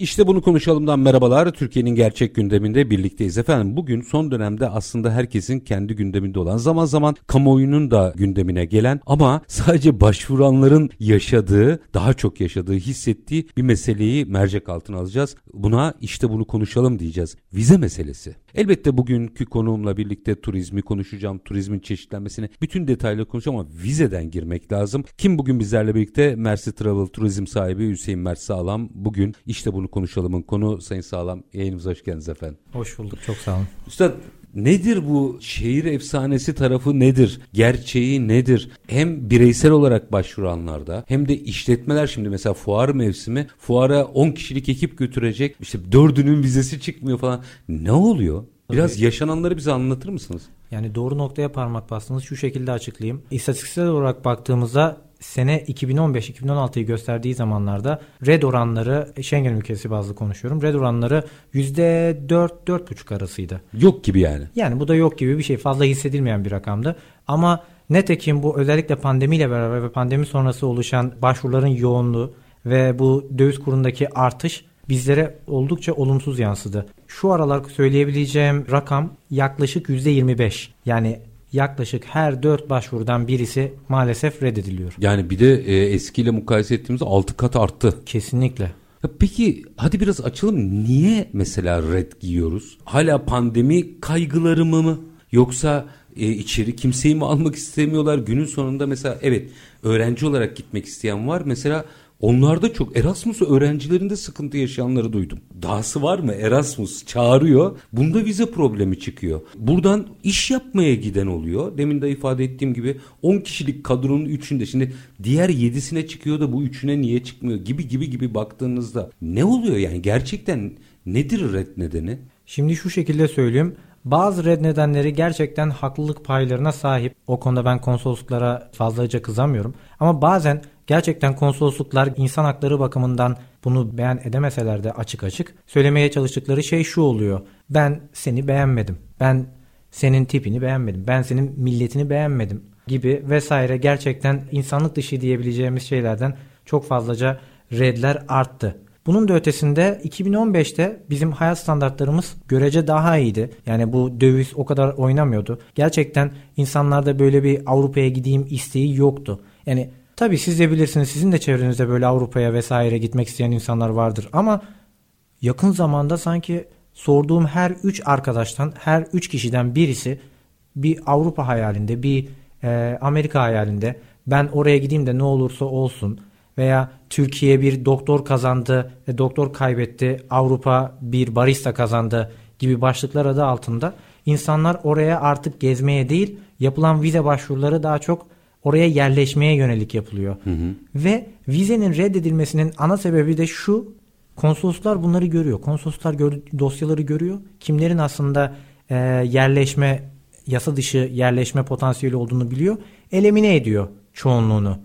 İşte bunu konuşalımdan merhabalar. Türkiye'nin gerçek gündeminde birlikteyiz efendim. Bugün son dönemde aslında herkesin kendi gündeminde olan zaman zaman kamuoyunun da gündemine gelen ama sadece başvuranların yaşadığı, daha çok yaşadığı, hissettiği bir meseleyi mercek altına alacağız. Buna işte bunu konuşalım diyeceğiz. Vize meselesi. Elbette bugünkü konuğumla birlikte turizmi konuşacağım, turizmin çeşitlenmesini, bütün detayları konuşacağım ama vizeden girmek lazım. Kim bugün bizlerle birlikte Mersi Travel turizm sahibi Hüseyin Mert Sağlam. Bugün işte bunu konuşalımın konu Sayın Sağlam. Yayınımıza hoş geldiniz efendim. Hoş bulduk, çok sağ olun. Üstad Nedir bu şehir efsanesi tarafı nedir? Gerçeği nedir? Hem bireysel olarak başvuranlarda hem de işletmeler şimdi mesela fuar mevsimi fuara 10 kişilik ekip götürecek işte dördünün vizesi çıkmıyor falan. Ne oluyor? Biraz yaşananları bize anlatır mısınız? Yani doğru noktaya parmak bastınız. Şu şekilde açıklayayım. İstatistiksel olarak baktığımızda sene 2015-2016'yı gösterdiği zamanlarda red oranları Schengen ülkesi bazlı konuşuyorum. Red oranları %4-4,5 arasıydı. Yok gibi yani. Yani bu da yok gibi bir şey. Fazla hissedilmeyen bir rakamdı. Ama netekim bu özellikle pandemiyle beraber ve pandemi sonrası oluşan başvuruların yoğunluğu ve bu döviz kurundaki artış bizlere oldukça olumsuz yansıdı. Şu aralar söyleyebileceğim rakam yaklaşık %25. Yani yaklaşık her 4 başvurudan birisi maalesef reddediliyor. Yani bir de e, eskiyle mukayese ettiğimizde 6 kat arttı. Kesinlikle. Ya peki hadi biraz açalım. Niye mesela red giyiyoruz? Hala pandemi kaygıları mı? Yoksa e, içeri kimseyi mi almak istemiyorlar? Günün sonunda mesela evet öğrenci olarak gitmek isteyen var. Mesela Onlarda çok Erasmus öğrencilerinde sıkıntı yaşayanları duydum. Dahası var mı? Erasmus çağırıyor. Bunda vize problemi çıkıyor. Buradan iş yapmaya giden oluyor. Demin de ifade ettiğim gibi 10 kişilik kadronun 3'ünde şimdi diğer 7'sine çıkıyor da bu 3'üne niye çıkmıyor gibi gibi gibi baktığınızda ne oluyor yani gerçekten nedir red nedeni? Şimdi şu şekilde söyleyeyim. Bazı red nedenleri gerçekten haklılık paylarına sahip. O konuda ben konsolosluklara fazlaca kızamıyorum. Ama bazen gerçekten konsolosluklar insan hakları bakımından bunu beğen edemeseler de açık açık söylemeye çalıştıkları şey şu oluyor. Ben seni beğenmedim. Ben senin tipini beğenmedim. Ben senin milletini beğenmedim gibi vesaire gerçekten insanlık dışı diyebileceğimiz şeylerden çok fazlaca redler arttı. Bunun da ötesinde 2015'te bizim hayat standartlarımız görece daha iyiydi. Yani bu döviz o kadar oynamıyordu. Gerçekten insanlarda böyle bir Avrupa'ya gideyim isteği yoktu. Yani tabii siz de bilirsiniz sizin de çevrenizde böyle Avrupa'ya vesaire gitmek isteyen insanlar vardır. Ama yakın zamanda sanki sorduğum her 3 arkadaştan her 3 kişiden birisi bir Avrupa hayalinde bir e, Amerika hayalinde ben oraya gideyim de ne olursa olsun veya Türkiye bir doktor kazandı ve doktor kaybetti, Avrupa bir barista kazandı gibi başlıklar adı altında insanlar oraya artık gezmeye değil yapılan vize başvuruları daha çok oraya yerleşmeye yönelik yapılıyor. Hı hı. Ve vizenin reddedilmesinin ana sebebi de şu konsoloslar bunları görüyor. Konsoloslar gör, dosyaları görüyor. Kimlerin aslında e, yerleşme yasa dışı yerleşme potansiyeli olduğunu biliyor. Elemine ediyor çoğunluğunu.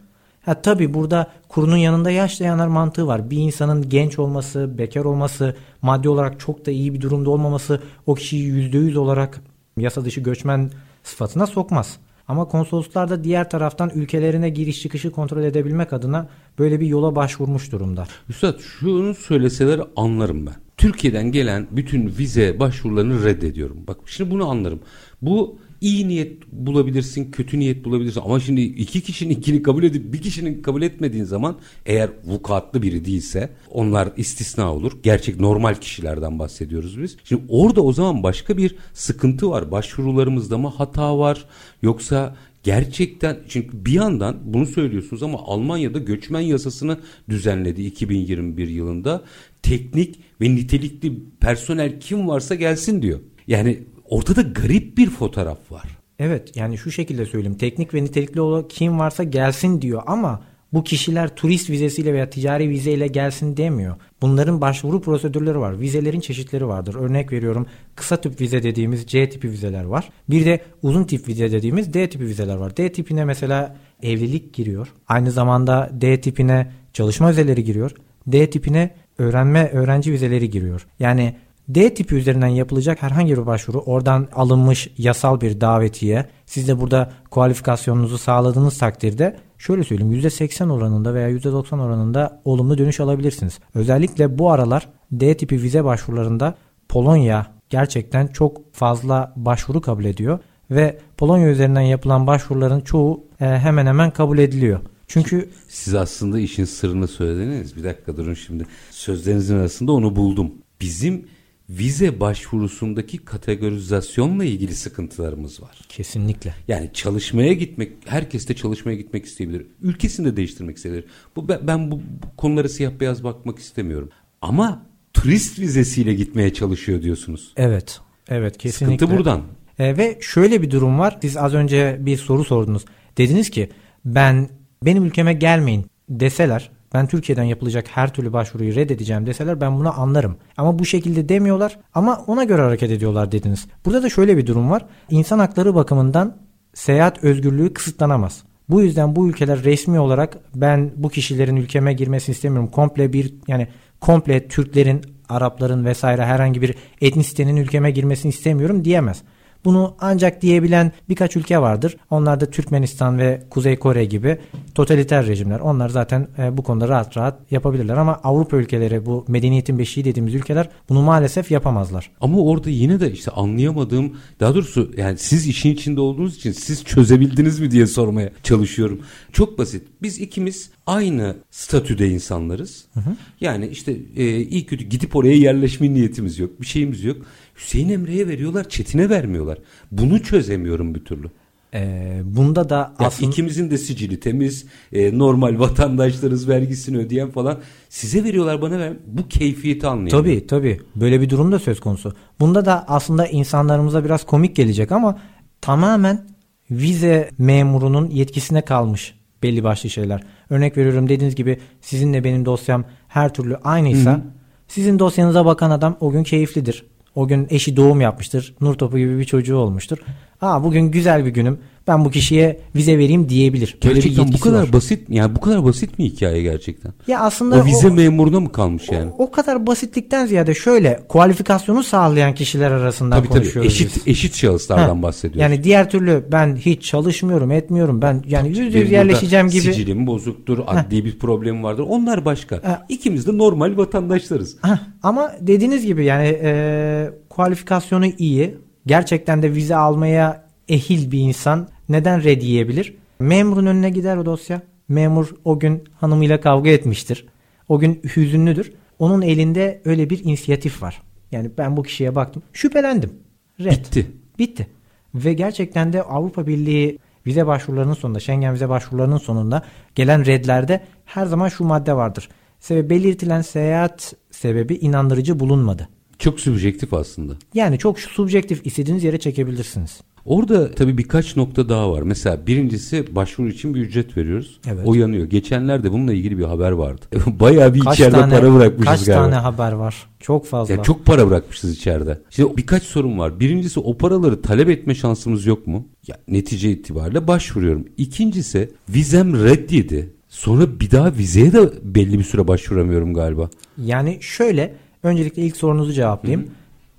Ha tabii burada kurunun yanında yaşlayanlar mantığı var. Bir insanın genç olması, bekar olması, maddi olarak çok da iyi bir durumda olmaması o kişiyi %100 olarak yasa dışı göçmen sıfatına sokmaz. Ama konsoloslar da diğer taraftan ülkelerine giriş çıkışı kontrol edebilmek adına böyle bir yola başvurmuş durumda. Üstad şunu söyleseler anlarım ben. Türkiye'den gelen bütün vize başvurularını reddediyorum. Bak şimdi bunu anlarım. Bu iyi niyet bulabilirsin, kötü niyet bulabilirsin. Ama şimdi iki kişinin ikini kabul edip bir kişinin kabul etmediğin zaman eğer vukuatlı biri değilse onlar istisna olur. Gerçek normal kişilerden bahsediyoruz biz. Şimdi orada o zaman başka bir sıkıntı var. Başvurularımızda mı hata var yoksa gerçekten çünkü bir yandan bunu söylüyorsunuz ama Almanya'da göçmen yasasını düzenledi 2021 yılında. Teknik ve nitelikli personel kim varsa gelsin diyor. Yani ortada garip bir fotoğraf var. Evet yani şu şekilde söyleyeyim. Teknik ve nitelikli olan kim varsa gelsin diyor ama Bu kişiler turist vizesiyle veya ticari vizeyle gelsin demiyor. Bunların başvuru prosedürleri var. Vizelerin çeşitleri vardır. Örnek veriyorum kısa tip vize dediğimiz C tipi vizeler var. Bir de uzun tip vize dediğimiz D tipi vizeler var. D tipine mesela evlilik giriyor. Aynı zamanda D tipine çalışma vizeleri giriyor. D tipine öğrenme öğrenci vizeleri giriyor. Yani D tipi üzerinden yapılacak herhangi bir başvuru oradan alınmış yasal bir davetiye siz de burada kualifikasyonunuzu sağladığınız takdirde şöyle söyleyeyim %80 oranında veya %90 oranında olumlu dönüş alabilirsiniz. Özellikle bu aralar D tipi vize başvurularında Polonya gerçekten çok fazla başvuru kabul ediyor ve Polonya üzerinden yapılan başvuruların çoğu e, hemen hemen kabul ediliyor. Çünkü siz aslında işin sırrını söylediniz. Bir dakika durun şimdi. Sözlerinizin arasında onu buldum. Bizim vize başvurusundaki kategorizasyonla ilgili sıkıntılarımız var. Kesinlikle. Yani çalışmaya gitmek, herkes de çalışmaya gitmek isteyebilir. Ülkesini de değiştirmek isteyebilir. Bu ben, bu, bu konulara siyah beyaz bakmak istemiyorum. Ama turist vizesiyle gitmeye çalışıyor diyorsunuz. Evet. Evet kesinlikle. Sıkıntı buradan. E, ve şöyle bir durum var. Siz az önce bir soru sordunuz. Dediniz ki ben benim ülkeme gelmeyin deseler ben Türkiye'den yapılacak her türlü başvuruyu reddedeceğim deseler ben bunu anlarım. Ama bu şekilde demiyorlar ama ona göre hareket ediyorlar dediniz. Burada da şöyle bir durum var. İnsan hakları bakımından seyahat özgürlüğü kısıtlanamaz. Bu yüzden bu ülkeler resmi olarak ben bu kişilerin ülkeme girmesini istemiyorum. Komple bir yani komple Türklerin, Arapların vesaire herhangi bir etnisitenin ülkeme girmesini istemiyorum diyemez. Bunu ancak diyebilen birkaç ülke vardır. Onlar da Türkmenistan ve Kuzey Kore gibi totaliter rejimler. Onlar zaten e, bu konuda rahat rahat yapabilirler ama Avrupa ülkeleri bu medeniyetin beşiği dediğimiz ülkeler bunu maalesef yapamazlar. Ama orada yine de işte anlayamadığım daha doğrusu yani siz işin içinde olduğunuz için siz çözebildiniz mi diye sormaya çalışıyorum. Çok basit. Biz ikimiz aynı statüde insanlarız. Hı hı. Yani işte e, iyi kötü gidip oraya yerleşme niyetimiz yok. Bir şeyimiz yok. Hüseyin Emre'ye veriyorlar, Çetin'e vermiyorlar. Bunu çözemiyorum bir türlü. Ee, bunda da ya aslında... ikimizin de sicili temiz, e, normal vatandaşlarız vergisini ödeyen falan. Size veriyorlar bana ver. Bu keyfiyeti anlayamıyorum. Tabii tabii. Böyle bir durum da söz konusu. Bunda da aslında insanlarımıza biraz komik gelecek ama tamamen vize memurunun yetkisine kalmış belli başlı şeyler. Örnek veriyorum dediğiniz gibi sizinle benim dosyam her türlü aynıysa Hı-hı. sizin dosyanıza bakan adam o gün keyiflidir. O gün eşi doğum yapmıştır. Nur topu gibi bir çocuğu olmuştur. Aa bugün güzel bir günüm. Ben bu kişiye vize vereyim diyebilir. Böyle gerçekten bu kadar var. basit? Yani bu kadar basit mi hikaye gerçekten? Ya aslında o vize o, memuruna mı kalmış yani? O, o kadar basitlikten ziyade şöyle kualifikasyonu sağlayan kişiler arasında tabii, konuşuyoruz. Tabii eşit biz. eşit şahıslardan ha, bahsediyoruz. Yani diğer türlü ben hiç çalışmıyorum, etmiyorum. Ben yani yüz yüz yerleşeceğim gibi. Sicilim bozuktur, adli ha. bir problem vardır. Onlar başka. Ha. İkimiz de normal vatandaşlarız. Ha. Ama dediğiniz gibi yani e, kualifikasyonu iyi. Gerçekten de vize almaya ehil bir insan neden red yiyebilir? Memurun önüne gider o dosya. Memur o gün hanımıyla kavga etmiştir. O gün hüzünlüdür. Onun elinde öyle bir inisiyatif var. Yani ben bu kişiye baktım. Şüphelendim. Red. Bitti. Bitti. Ve gerçekten de Avrupa Birliği vize başvurularının sonunda, Schengen vize başvurularının sonunda gelen redlerde her zaman şu madde vardır. Sebep belirtilen seyahat sebebi inandırıcı bulunmadı. Çok subjektif aslında. Yani çok subjektif istediğiniz yere çekebilirsiniz. Orada tabii birkaç nokta daha var. Mesela birincisi başvuru için bir ücret veriyoruz. Evet. O yanıyor. Geçenlerde bununla ilgili bir haber vardı. Bayağı bir kaç içeride tane, para bırakmışız kaç galiba. Kaç tane haber var? Çok fazla. Ya çok para bırakmışız içeride. Şimdi birkaç sorun var. Birincisi o paraları talep etme şansımız yok mu? Ya netice itibariyle başvuruyorum. İkincisi vizem reddiydi. Sonra bir daha vizeye de belli bir süre başvuramıyorum galiba. Yani şöyle öncelikle ilk sorunuzu cevaplayayım. Hı-hı.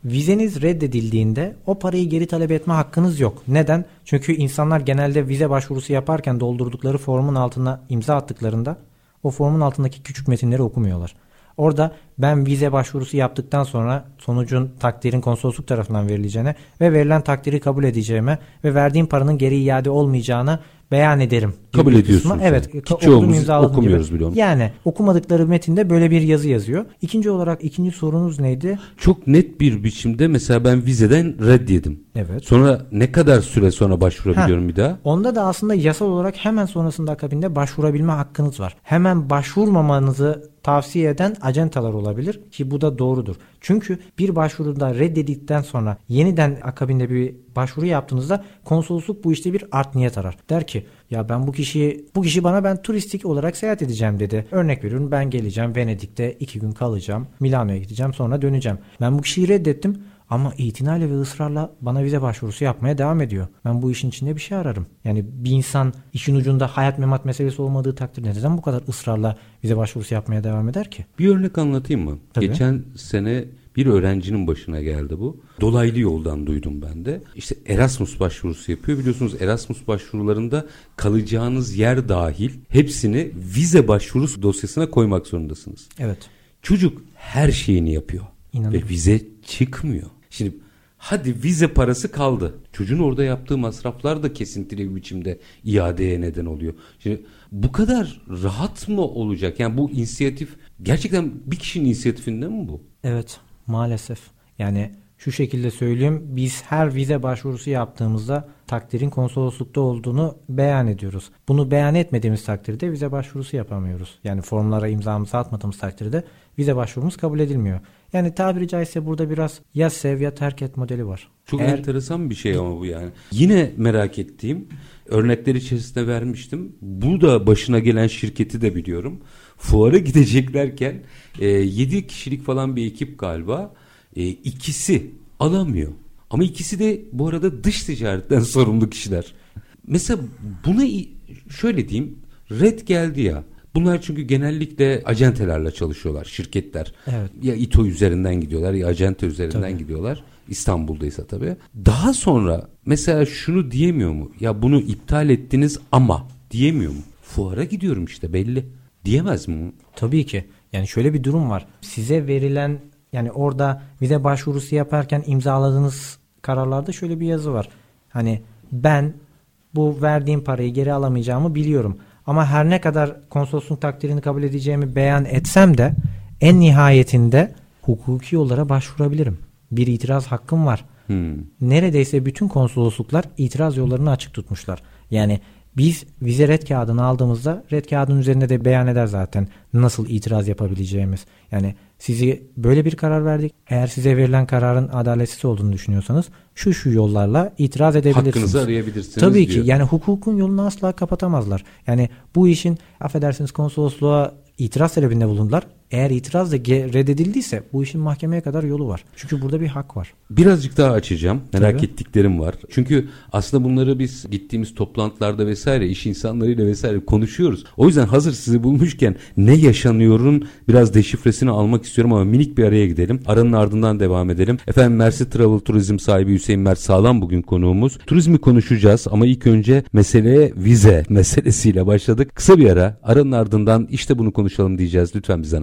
Vizeniz reddedildiğinde o parayı geri talep etme hakkınız yok. Neden? Çünkü insanlar genelde vize başvurusu yaparken doldurdukları formun altına imza attıklarında o formun altındaki küçük metinleri okumuyorlar. Orada ben vize başvurusu yaptıktan sonra sonucun takdirin konsolosluk tarafından verileceğine ve verilen takdiri kabul edeceğime ve verdiğim paranın geri iade olmayacağına beyan ederim. Kabul ediyorsun. Evet. Hiç okumuyoruz gibi. bile onu. Yani okumadıkları metinde böyle bir yazı yazıyor. İkinci olarak ikinci sorunuz neydi? Çok net bir biçimde mesela ben vizeden reddiyedim. Evet. Sonra ne kadar süre sonra başvurabiliyorum ha, bir daha? Onda da aslında yasal olarak hemen sonrasında akabinde başvurabilme hakkınız var. Hemen başvurmamanızı tavsiye eden acentalar olabilir ki bu da doğrudur. Çünkü bir başvuruda reddedildikten sonra yeniden akabinde bir başvuru yaptığınızda konsolosluk bu işte bir art niyet arar. Der ki ya ben bu kişiyi bu kişi bana ben turistik olarak seyahat edeceğim dedi. Örnek veriyorum ben geleceğim Venedik'te iki gün kalacağım. Milano'ya gideceğim sonra döneceğim. Ben bu kişiyi reddettim. Ama itinayla ve ısrarla bana vize başvurusu yapmaya devam ediyor. Ben bu işin içinde bir şey ararım. Yani bir insan işin ucunda hayat memat meselesi olmadığı takdirde neden bu kadar ısrarla vize başvurusu yapmaya devam eder ki? Bir örnek anlatayım mı? Tabii. Geçen sene bir öğrencinin başına geldi bu. Dolaylı yoldan duydum ben de. İşte Erasmus başvurusu yapıyor. Biliyorsunuz Erasmus başvurularında kalacağınız yer dahil hepsini vize başvurusu dosyasına koymak zorundasınız. Evet. Çocuk her şeyini yapıyor. İnanılmaz. Ve vize çıkmıyor. Şimdi hadi vize parası kaldı. Çocuğun orada yaptığı masraflar da kesintili bir biçimde iadeye neden oluyor. Şimdi bu kadar rahat mı olacak? Yani bu inisiyatif gerçekten bir kişinin inisiyatifinde mi bu? Evet maalesef. Yani şu şekilde söyleyeyim biz her vize başvurusu yaptığımızda takdirin konsoloslukta olduğunu beyan ediyoruz. Bunu beyan etmediğimiz takdirde vize başvurusu yapamıyoruz. Yani formlara imzamızı atmadığımız takdirde vize başvurumuz kabul edilmiyor. Yani tabiri caizse burada biraz ya sev ya terk et modeli var. Çok Eğer- enteresan bir şey ama bu yani. Yine merak ettiğim örnekler içerisinde vermiştim. Bu da başına gelen şirketi de biliyorum. Fuara gideceklerken e, 7 kişilik falan bir ekip galiba. E, ikisi alamıyor. Ama ikisi de bu arada dış ticaretten sorumlu kişiler. Mesela buna şöyle diyeyim. Red geldi ya. Bunlar çünkü genellikle acentelerle çalışıyorlar, şirketler. Evet. Ya İTO üzerinden gidiyorlar ya acente üzerinden Tabii. gidiyorlar. İstanbul'daysa tabii. Daha sonra mesela şunu diyemiyor mu? Ya bunu iptal ettiniz ama diyemiyor mu? Fuara gidiyorum işte belli. Diyemez mi? Tabii ki. Yani şöyle bir durum var. Size verilen yani orada vize başvurusu yaparken imzaladığınız kararlarda şöyle bir yazı var. Hani ben bu verdiğim parayı geri alamayacağımı biliyorum. Ama her ne kadar konsolosluk takdirini kabul edeceğimi beyan etsem de en nihayetinde hukuki yollara başvurabilirim. Bir itiraz hakkım var. Hmm. Neredeyse bütün konsolosluklar itiraz yollarını açık tutmuşlar. Yani biz vize red kağıdını aldığımızda red kağıdının üzerinde de beyan eder zaten nasıl itiraz yapabileceğimiz. Yani sizi böyle bir karar verdik. Eğer size verilen kararın adaletsiz olduğunu düşünüyorsanız şu şu yollarla itiraz edebilirsiniz. Hakkınızı arayabilirsiniz Tabii diyor. ki yani hukukun yolunu asla kapatamazlar. Yani bu işin affedersiniz konsolosluğa itiraz talebinde bulundular. Eğer itiraz da reddedildiyse bu işin mahkemeye kadar yolu var. Çünkü burada bir hak var. Birazcık daha açacağım. Merak Tabii. ettiklerim var. Çünkü aslında bunları biz gittiğimiz toplantılarda vesaire iş insanlarıyla vesaire konuşuyoruz. O yüzden hazır sizi bulmuşken ne yaşanıyorun biraz deşifresini almak istiyorum ama minik bir araya gidelim. Aranın ardından devam edelim. Efendim Mersi Travel Turizm sahibi Hüseyin Mert Sağlam bugün konuğumuz. Turizmi konuşacağız ama ilk önce meseleye vize meselesiyle başladık. Kısa bir ara. Aranın ardından işte bunu konuşalım diyeceğiz. Lütfen bizden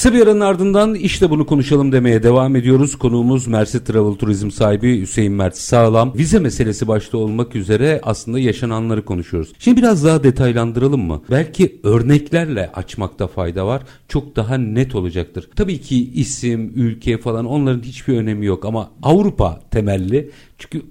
Kısa bir aranın ardından işte bunu konuşalım demeye devam ediyoruz. Konuğumuz Mersi Travel Turizm sahibi Hüseyin Mert Sağlam. Vize meselesi başta olmak üzere aslında yaşananları konuşuyoruz. Şimdi biraz daha detaylandıralım mı? Belki örneklerle açmakta fayda var. Çok daha net olacaktır. Tabii ki isim, ülke falan onların hiçbir önemi yok ama Avrupa temelli. Çünkü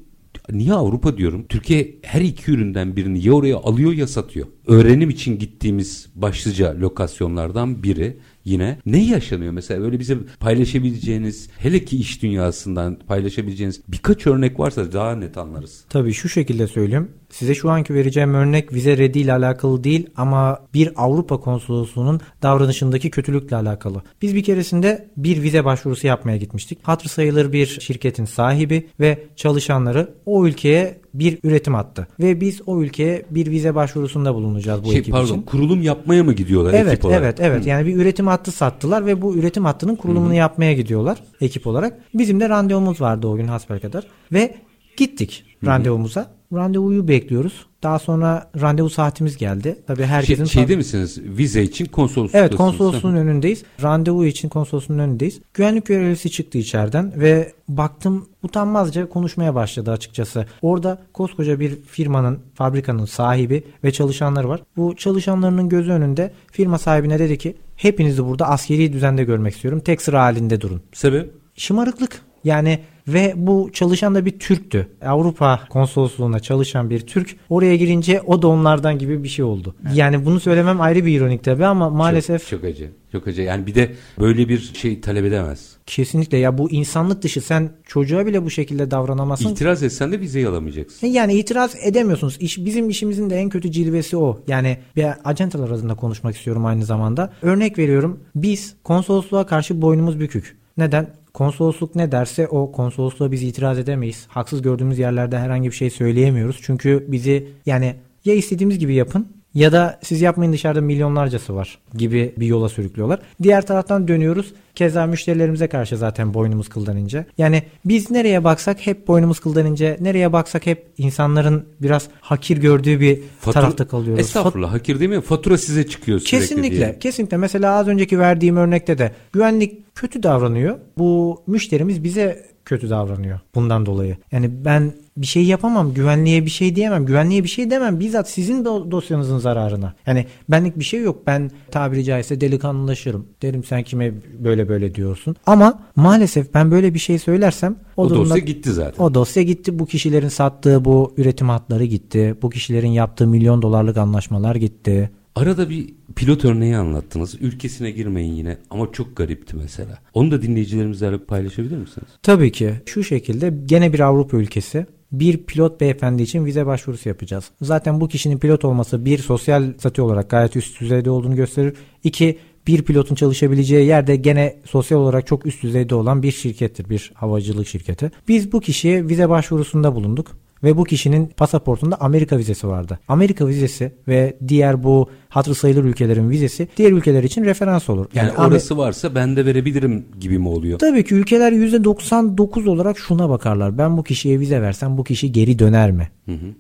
Niye Avrupa diyorum? Türkiye her iki üründen birini ya oraya alıyor ya satıyor. Öğrenim için gittiğimiz başlıca lokasyonlardan biri yine ne yaşanıyor mesela böyle bize paylaşabileceğiniz hele ki iş dünyasından paylaşabileceğiniz birkaç örnek varsa daha net anlarız. Tabii şu şekilde söyleyeyim. Size şu anki vereceğim örnek vize reddiyle alakalı değil ama bir Avrupa konsolosluğunun davranışındaki kötülükle alakalı. Biz bir keresinde bir vize başvurusu yapmaya gitmiştik. Hatır sayılır bir şirketin sahibi ve çalışanları o ülkeye bir üretim attı. Ve biz o ülkeye bir vize başvurusunda bulunacağız bu şey ekip pardon için. kurulum yapmaya mı gidiyorlar Evet ekip olarak? evet evet yani bir üretim hattı sattılar ve bu üretim hattının kurulumunu yapmaya gidiyorlar ekip olarak. Bizim de randevumuz vardı o gün hasbelkader ve gittik randevumuza. Randevuyu bekliyoruz. Daha sonra randevu saatimiz geldi. Tabii herkesin şey, şeyde misiniz? Vize için konsoloslukta. Evet konsolosluğun önündeyiz. Randevu için konsolosluğun önündeyiz. Güvenlik görevlisi çıktı içeriden ve baktım utanmazca konuşmaya başladı açıkçası. Orada koskoca bir firmanın, fabrikanın sahibi ve çalışanları var. Bu çalışanlarının gözü önünde firma sahibine dedi ki hepinizi burada askeri düzende görmek istiyorum. Tek sıra halinde durun. Sebep? Şımarıklık. Yani ve bu çalışan da bir Türktü. Avrupa konsolosluğuna çalışan bir Türk. Oraya girince o da onlardan gibi bir şey oldu. Evet. Yani bunu söylemem ayrı bir ironik tabii ama maalesef. Çok, çok acı. Çok acı. Yani bir de böyle bir şey talep edemez. Kesinlikle ya bu insanlık dışı sen çocuğa bile bu şekilde davranamazsın. İtiraz etsen de vizeyi alamayacaksın. Yani itiraz edemiyorsunuz. İş, bizim işimizin de en kötü cilvesi o. Yani bir acenteler adına konuşmak istiyorum aynı zamanda. Örnek veriyorum biz konsolosluğa karşı boynumuz bükük. Neden? Konsolosluk ne derse o konsolosluğa biz itiraz edemeyiz. Haksız gördüğümüz yerlerde herhangi bir şey söyleyemiyoruz. Çünkü bizi yani ya istediğimiz gibi yapın ya da siz yapmayın dışarıda milyonlarcası var gibi bir yola sürüklüyorlar. Diğer taraftan dönüyoruz. Keza müşterilerimize karşı zaten boynumuz kıldan ince. Yani biz nereye baksak hep boynumuz kıldan ince. Nereye baksak hep insanların biraz hakir gördüğü bir Fatura, tarafta kalıyoruz. Estağfurullah hakir değil mi? Fatura size çıkıyor sürekli Kesinlikle. Diye. Kesinlikle. Mesela az önceki verdiğim örnekte de güvenlik kötü davranıyor. Bu müşterimiz bize kötü davranıyor bundan dolayı. Yani ben bir şey yapamam. Güvenliğe bir şey diyemem. Güvenliğe bir şey demem. Bizzat sizin dosyanızın zararına. Yani benlik bir şey yok. Ben tabiri caizse delikanlılaşırım. Derim sen kime böyle böyle diyorsun. Ama maalesef ben böyle bir şey söylersem o, o durumda, dosya gitti zaten. O dosya gitti. Bu kişilerin sattığı bu üretim hatları gitti. Bu kişilerin yaptığı milyon dolarlık anlaşmalar gitti. Arada bir pilot örneği anlattınız. Ülkesine girmeyin yine ama çok garipti mesela. Onu da dinleyicilerimizle paylaşabilir misiniz? Tabii ki. Şu şekilde gene bir Avrupa ülkesi bir pilot beyefendi için vize başvurusu yapacağız. Zaten bu kişinin pilot olması bir sosyal statü olarak gayet üst düzeyde olduğunu gösterir. İki bir pilotun çalışabileceği yerde gene sosyal olarak çok üst düzeyde olan bir şirkettir. Bir havacılık şirketi. Biz bu kişiye vize başvurusunda bulunduk ve bu kişinin pasaportunda Amerika vizesi vardı. Amerika vizesi ve diğer bu hatırı sayılır ülkelerin vizesi diğer ülkeler için referans olur. Yani, yani orası varsa ben de verebilirim gibi mi oluyor? Tabii ki ülkeler %99 olarak şuna bakarlar. Ben bu kişiye vize versem bu kişi geri döner mi?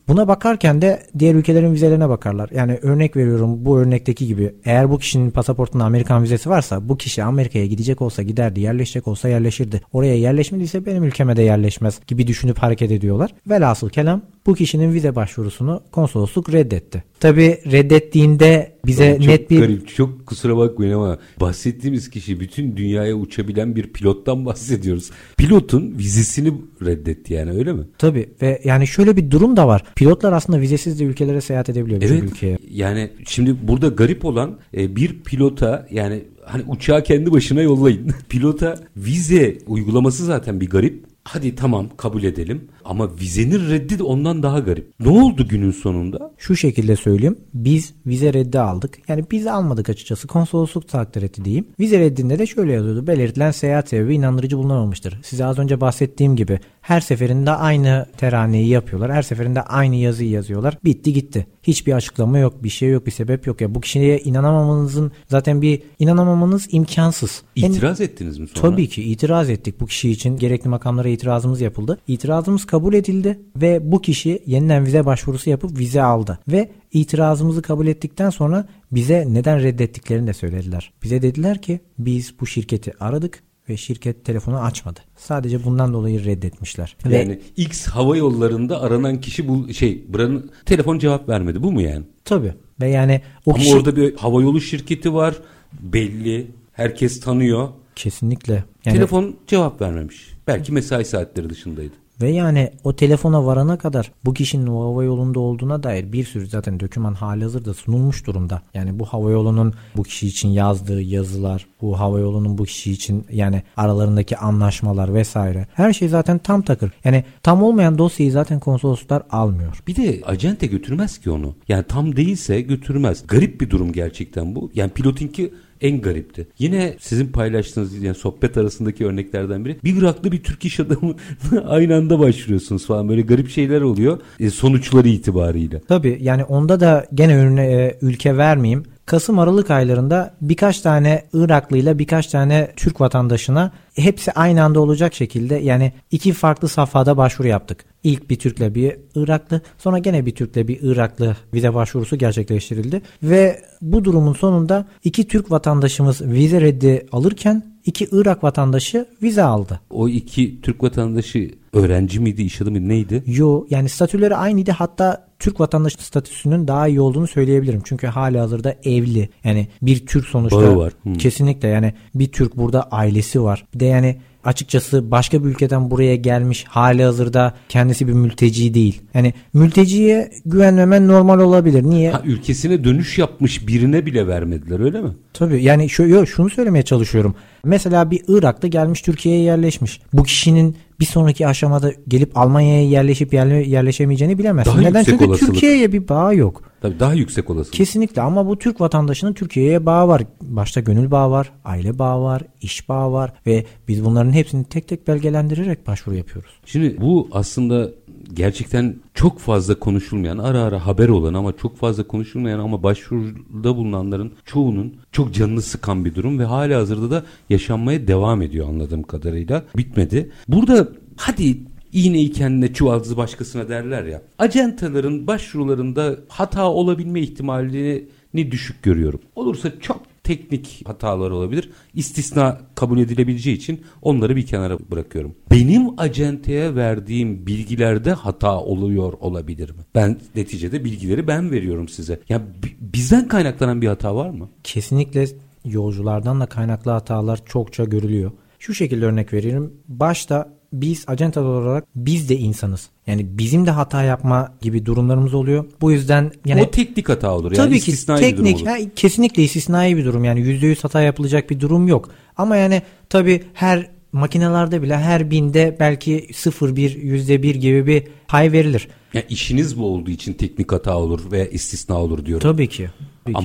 Buna bakarken de diğer ülkelerin vizelerine bakarlar. Yani örnek veriyorum bu örnekteki gibi eğer bu kişinin pasaportunda Amerikan vizesi varsa bu kişi Amerika'ya gidecek olsa giderdi, yerleşecek olsa yerleşirdi. Oraya yerleşmediyse benim ülkeme de yerleşmez gibi düşünüp hareket ediyorlar. Velhasıl kelam bu kişinin vize başvurusunu konsolosluk reddetti. Tabi reddettiğinde bize çok net bir... Garip, çok kusura bakmayın ama bahsettiğimiz kişi bütün dünyaya uçabilen bir pilottan bahsediyoruz. Pilotun vizesini reddetti yani öyle mi? Tabi ve yani şöyle bir durum da var. Pilotlar aslında vizesiz de ülkelere seyahat edebiliyor. Evet ülkeye. yani şimdi burada garip olan e, bir pilota yani hani uçağı kendi başına yollayın. pilota vize uygulaması zaten bir garip. Hadi tamam kabul edelim ama vizenin reddi de ondan daha garip. Ne oldu günün sonunda? Şu şekilde söyleyeyim. Biz vize reddi aldık. Yani biz almadık açıkçası. Konsolosluk takdir etti diyeyim. Vize reddinde de şöyle yazıyordu. Belirtilen seyahat sebebi inandırıcı bulunamamıştır. Size az önce bahsettiğim gibi her seferinde aynı teraneyi yapıyorlar. Her seferinde aynı yazıyı yazıyorlar. Bitti gitti. Hiçbir açıklama yok, bir şey yok, bir sebep yok. Ya bu kişiye inanamamanızın zaten bir inanamamanız imkansız. İtiraz yani, ettiniz mi sonra? Tabii ki itiraz ettik. Bu kişi için gerekli makamlara itirazımız yapıldı. İtirazımız kabul edildi ve bu kişi yeniden vize başvurusu yapıp vize aldı. Ve itirazımızı kabul ettikten sonra bize neden reddettiklerini de söylediler. Bize dediler ki biz bu şirketi aradık ve şirket telefonu açmadı. Sadece bundan dolayı reddetmişler. Yani ve, X hava yollarında aranan kişi bu şey buranın telefon cevap vermedi. Bu mu yani? Tabii. Ve yani o Ama kişi... orada bir hava yolu şirketi var. Belli. Herkes tanıyor. Kesinlikle. Yani... Telefon cevap vermemiş. Belki mesai saatleri dışındaydı. Ve yani o telefona varana kadar bu kişinin o hava yolunda olduğuna dair bir sürü zaten döküman hali hazırda sunulmuş durumda. Yani bu hava yolunun bu kişi için yazdığı yazılar, bu hava yolunun bu kişi için yani aralarındaki anlaşmalar vesaire. Her şey zaten tam takır. Yani tam olmayan dosyayı zaten konsolosluklar almıyor. Bir de acente götürmez ki onu. Yani tam değilse götürmez. Garip bir durum gerçekten bu. Yani pilotinki en garipti. Yine sizin paylaştığınız yani sohbet arasındaki örneklerden biri. Bir Iraklı bir Türk iş adamı aynı anda başvuruyorsunuz falan böyle garip şeyler oluyor e, sonuçları itibariyle. Tabii yani onda da gene önüne e, ülke vermeyeyim. Kasım Aralık aylarında birkaç tane Iraklıyla birkaç tane Türk vatandaşına hepsi aynı anda olacak şekilde yani iki farklı safhada başvuru yaptık. İlk bir Türk'le bir Iraklı sonra gene bir Türk'le bir Iraklı vize başvurusu gerçekleştirildi. Ve bu durumun sonunda iki Türk vatandaşımız vize reddi alırken iki Irak vatandaşı vize aldı. O iki Türk vatandaşı öğrenci miydi, iş adamı neydi? Yo yani statüleri aynıydı hatta Türk vatandaşı statüsünün daha iyi olduğunu söyleyebilirim. Çünkü hali hazırda evli. Yani bir Türk sonuçta. Bağı var. Hmm. Kesinlikle yani bir Türk burada ailesi var. Bir de yani açıkçası başka bir ülkeden buraya gelmiş hali hazırda kendisi bir mülteci değil. Yani mülteciye güvenmemen normal olabilir. Niye? Ha, ülkesine dönüş yapmış birine bile vermediler öyle mi? Tabii yani şu, yo, şunu söylemeye çalışıyorum. Mesela bir Iraklı gelmiş Türkiye'ye yerleşmiş. Bu kişinin bir sonraki aşamada gelip Almanya'ya yerleşip yerle, yerleşemeyeceğini bilemezsin. Daha Neden? Çünkü olasılık. Türkiye'ye bir bağı yok. Tabii daha yüksek olasılık. Kesinlikle ama bu Türk vatandaşının Türkiye'ye bağı var. Başta gönül bağı var, aile bağı var, iş bağı var ve biz bunların hepsini tek tek belgelendirerek başvuru yapıyoruz. Şimdi bu aslında gerçekten çok fazla konuşulmayan, ara ara haber olan ama çok fazla konuşulmayan ama başvuruda bulunanların çoğunun çok canını sıkan bir durum ve hala hazırda da yaşanmaya devam ediyor anladığım kadarıyla. Bitmedi. Burada hadi iğneyi kendine çuvaldızı başkasına derler ya. Acentaların başvurularında hata olabilme ihtimalini düşük görüyorum. Olursa çok teknik hatalar olabilir. İstisna kabul edilebileceği için onları bir kenara bırakıyorum. Benim acenteye verdiğim bilgilerde hata oluyor olabilir mi? Ben neticede bilgileri ben veriyorum size. Ya bi- bizden kaynaklanan bir hata var mı? Kesinlikle yolculardan da kaynaklı hatalar çokça görülüyor. Şu şekilde örnek veririm. Başta biz acentalar olarak biz de insanız. Yani bizim de hata yapma gibi durumlarımız oluyor. Bu yüzden yani o teknik hata olur. Yani Tabii ki teknik ha, kesinlikle istisnai bir durum yani %100 hata yapılacak bir durum yok. Ama yani tabii her makinelerde bile her binde belki 0,1 %1 gibi bir pay verilir. Yani işiniz bu olduğu için teknik hata olur ve istisna olur diyorum. Tabii ki. Tabii ki.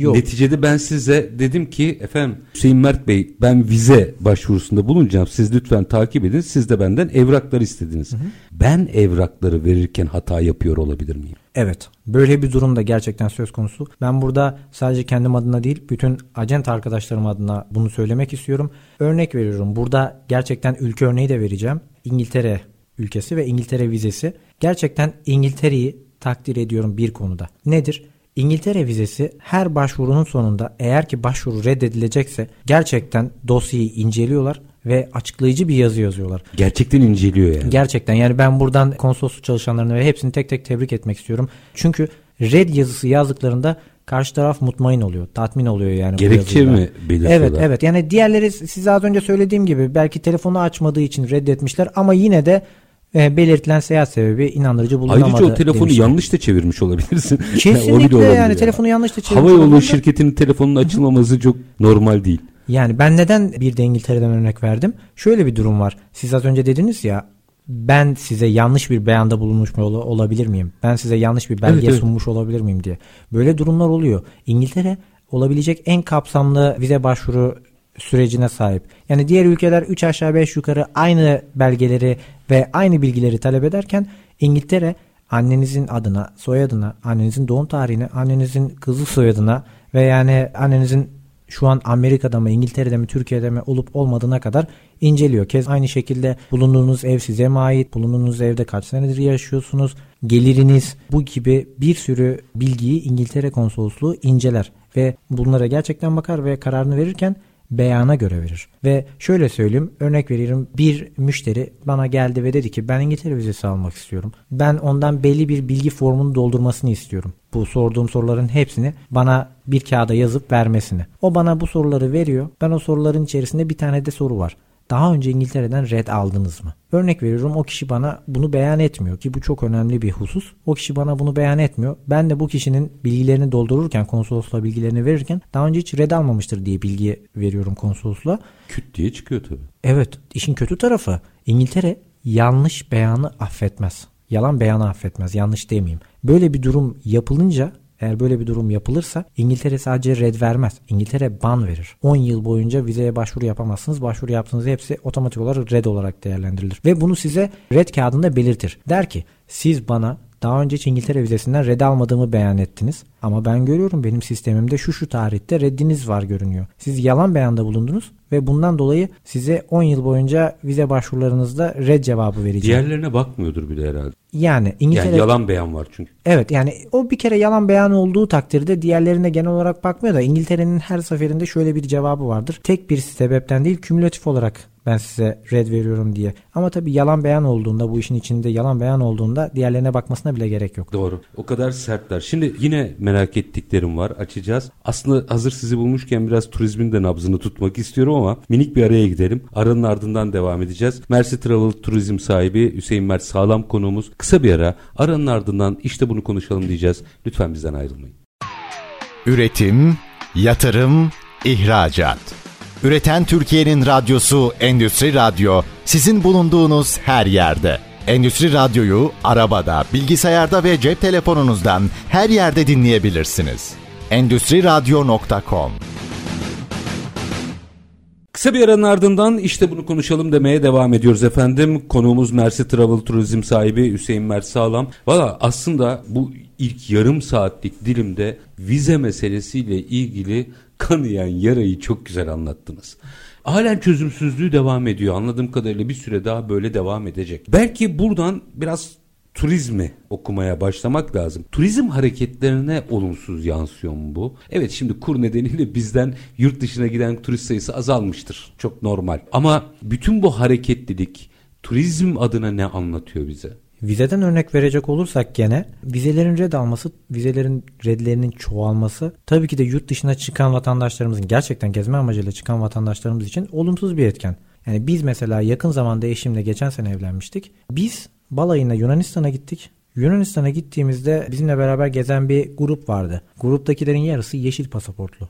Yok. neticede ben size dedim ki efendim Hüseyin Mert Bey ben vize başvurusunda bulunacağım. Siz lütfen takip edin. Siz de benden evraklar istediniz. Ben evrakları verirken hata yapıyor olabilir miyim? Evet. Böyle bir durum da gerçekten söz konusu. Ben burada sadece kendim adına değil bütün acent arkadaşlarım adına bunu söylemek istiyorum. Örnek veriyorum. Burada gerçekten ülke örneği de vereceğim. İngiltere ülkesi ve İngiltere vizesi. Gerçekten İngiltere'yi takdir ediyorum bir konuda. Nedir? İngiltere vizesi her başvurunun sonunda eğer ki başvuru reddedilecekse gerçekten dosyayı inceliyorlar ve açıklayıcı bir yazı yazıyorlar. Gerçekten inceliyor yani. Gerçekten yani ben buradan konsolosluk çalışanlarını ve hepsini tek tek tebrik etmek istiyorum. Çünkü red yazısı yazdıklarında karşı taraf mutmain oluyor. Tatmin oluyor yani. Gerekçe mi belirtiyorlar? Evet evet yani diğerleri size az önce söylediğim gibi belki telefonu açmadığı için reddetmişler ama yine de e, belirtilen seyahat sebebi inandırıcı bulunamadı. Ayrıca o telefonu demişler. yanlış da çevirmiş olabilirsin. Kesinlikle olabilir yani telefonu yanlış da çevirmiş Hava yolu şirketinin telefonunun açılmaması çok normal değil. Yani ben neden bir de İngiltere'den örnek verdim? Şöyle bir durum var. Siz az önce dediniz ya ben size yanlış bir beyanda bulunmuş mu ola- olabilir miyim? Ben size yanlış bir belge Evet, evet. sunmuş olabilir miyim diye. Böyle durumlar oluyor. İngiltere olabilecek en kapsamlı vize başvuru sürecine sahip. Yani diğer ülkeler 3 aşağı 5 yukarı aynı belgeleri ve aynı bilgileri talep ederken İngiltere annenizin adına, soyadına, annenizin doğum tarihine, annenizin kızı soyadına ve yani annenizin şu an Amerika'da mı, İngiltere'de mi, Türkiye'de mi olup olmadığına kadar inceliyor. Kez aynı şekilde bulunduğunuz ev size mi ait, bulunduğunuz evde kaç senedir yaşıyorsunuz, geliriniz bu gibi bir sürü bilgiyi İngiltere konsolosluğu inceler ve bunlara gerçekten bakar ve kararını verirken beyana göre verir. Ve şöyle söyleyeyim örnek veriyorum bir müşteri bana geldi ve dedi ki ben İngiltere vizesi almak istiyorum. Ben ondan belli bir bilgi formunu doldurmasını istiyorum. Bu sorduğum soruların hepsini bana bir kağıda yazıp vermesini. O bana bu soruları veriyor. Ben o soruların içerisinde bir tane de soru var. Daha önce İngiltere'den red aldınız mı? Örnek veriyorum o kişi bana bunu beyan etmiyor ki bu çok önemli bir husus. O kişi bana bunu beyan etmiyor. Ben de bu kişinin bilgilerini doldururken konsolosluğa bilgilerini verirken daha önce hiç red almamıştır diye bilgi veriyorum konsolosluğa. Küt diye çıkıyor tabii. Evet işin kötü tarafı İngiltere yanlış beyanı affetmez. Yalan beyanı affetmez yanlış demeyeyim. Böyle bir durum yapılınca eğer böyle bir durum yapılırsa İngiltere sadece red vermez. İngiltere ban verir. 10 yıl boyunca vizeye başvuru yapamazsınız. Başvuru yaptığınız hepsi otomatik olarak red olarak değerlendirilir. Ve bunu size red kağıdında belirtir. Der ki siz bana Daha önce hiç İngiltere vizesinden red almadığımı beyan ettiniz. Ama ben görüyorum benim sistemimde şu şu tarihte reddiniz var görünüyor. Siz yalan beyanda bulundunuz ve bundan dolayı size 10 yıl boyunca vize başvurularınızda red cevabı vereceğim. Diğerlerine bakmıyordur bile herhalde. Yani İngiltere Yani yalan beyan var çünkü. Evet yani o bir kere yalan beyan olduğu takdirde diğerlerine genel olarak bakmıyor da İngiltere'nin her seferinde şöyle bir cevabı vardır. Tek bir sebepten değil kümülatif olarak ben size red veriyorum diye. Ama tabii yalan beyan olduğunda bu işin içinde yalan beyan olduğunda diğerlerine bakmasına bile gerek yok. Doğru. O kadar sertler. Şimdi yine merak ettiklerim var. Açacağız. Aslında hazır sizi bulmuşken biraz turizmin de nabzını tutmak istiyorum ama minik bir araya gidelim. Aranın ardından devam edeceğiz. Mersi Travel Turizm sahibi Hüseyin Mert Sağlam konuğumuz. Kısa bir ara. Aranın ardından işte bunu konuşalım diyeceğiz. Lütfen bizden ayrılmayın. Üretim, yatırım, ihracat. Üreten Türkiye'nin radyosu Endüstri Radyo sizin bulunduğunuz her yerde. Endüstri Radyo'yu arabada, bilgisayarda ve cep telefonunuzdan her yerde dinleyebilirsiniz. Endüstri Radyo.com Kısa bir aranın ardından işte bunu konuşalım demeye devam ediyoruz efendim. Konuğumuz Mersi Travel Turizm sahibi Hüseyin Mert Sağlam. Valla aslında bu ilk yarım saatlik dilimde vize meselesiyle ilgili kanayan yarayı çok güzel anlattınız. Halen çözümsüzlüğü devam ediyor. Anladığım kadarıyla bir süre daha böyle devam edecek. Belki buradan biraz turizmi okumaya başlamak lazım. Turizm hareketlerine olumsuz yansıyor mu bu? Evet şimdi kur nedeniyle bizden yurt dışına giden turist sayısı azalmıştır. Çok normal. Ama bütün bu hareketlilik turizm adına ne anlatıyor bize? Vizeden örnek verecek olursak gene vizelerin red alması, vizelerin redlerinin çoğalması tabii ki de yurt dışına çıkan vatandaşlarımızın gerçekten gezme amacıyla çıkan vatandaşlarımız için olumsuz bir etken. Yani biz mesela yakın zamanda eşimle geçen sene evlenmiştik. Biz balayına Yunanistan'a gittik. Yunanistan'a gittiğimizde bizimle beraber gezen bir grup vardı. Gruptakilerin yarısı yeşil pasaportlu.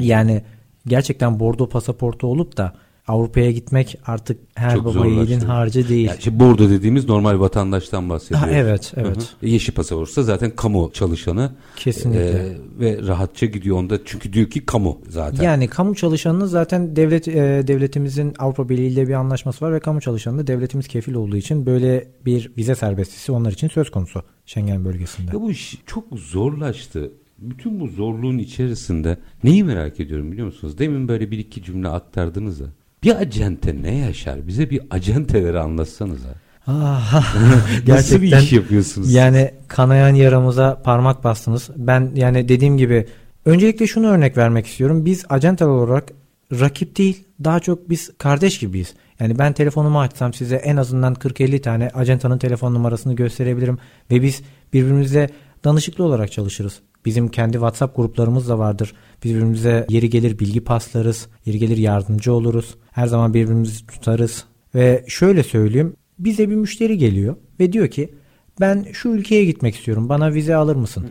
Yani gerçekten bordo pasaportu olup da Avrupa'ya gitmek artık her Çok baba yiğidin harcı değil. Yani şimdi burada dediğimiz normal vatandaştan bahsediyoruz. Ha, evet, evet. Hı hı. Yeşil pasaportsa zaten kamu çalışanı. Kesinlikle. Ee, ve rahatça gidiyor onda çünkü diyor ki kamu zaten. Yani kamu çalışanının zaten devlet e, devletimizin Avrupa Birliği ile bir anlaşması var ve kamu çalışanında devletimiz kefil olduğu için böyle bir vize serbestisi onlar için söz konusu Schengen bölgesinde. Ya bu iş çok zorlaştı. Bütün bu zorluğun içerisinde neyi merak ediyorum biliyor musunuz? Demin böyle bir iki cümle aktardınız da. Bir acente ne yaşar? Bize bir acenteleri anlatsanıza. Ah, Nasıl bir iş yapıyorsunuz? Yani kanayan yaramıza parmak bastınız. Ben yani dediğim gibi öncelikle şunu örnek vermek istiyorum. Biz acenteler olarak rakip değil daha çok biz kardeş gibiyiz. Yani ben telefonumu açsam size en azından 40-50 tane acentanın telefon numarasını gösterebilirim. Ve biz birbirimize danışıklı olarak çalışırız. Bizim kendi WhatsApp gruplarımız da vardır. Birbirimize yeri gelir bilgi paslarız. Yeri gelir yardımcı oluruz. Her zaman birbirimizi tutarız. Ve şöyle söyleyeyim. Bize bir müşteri geliyor ve diyor ki ben şu ülkeye gitmek istiyorum. Bana vize alır mısın?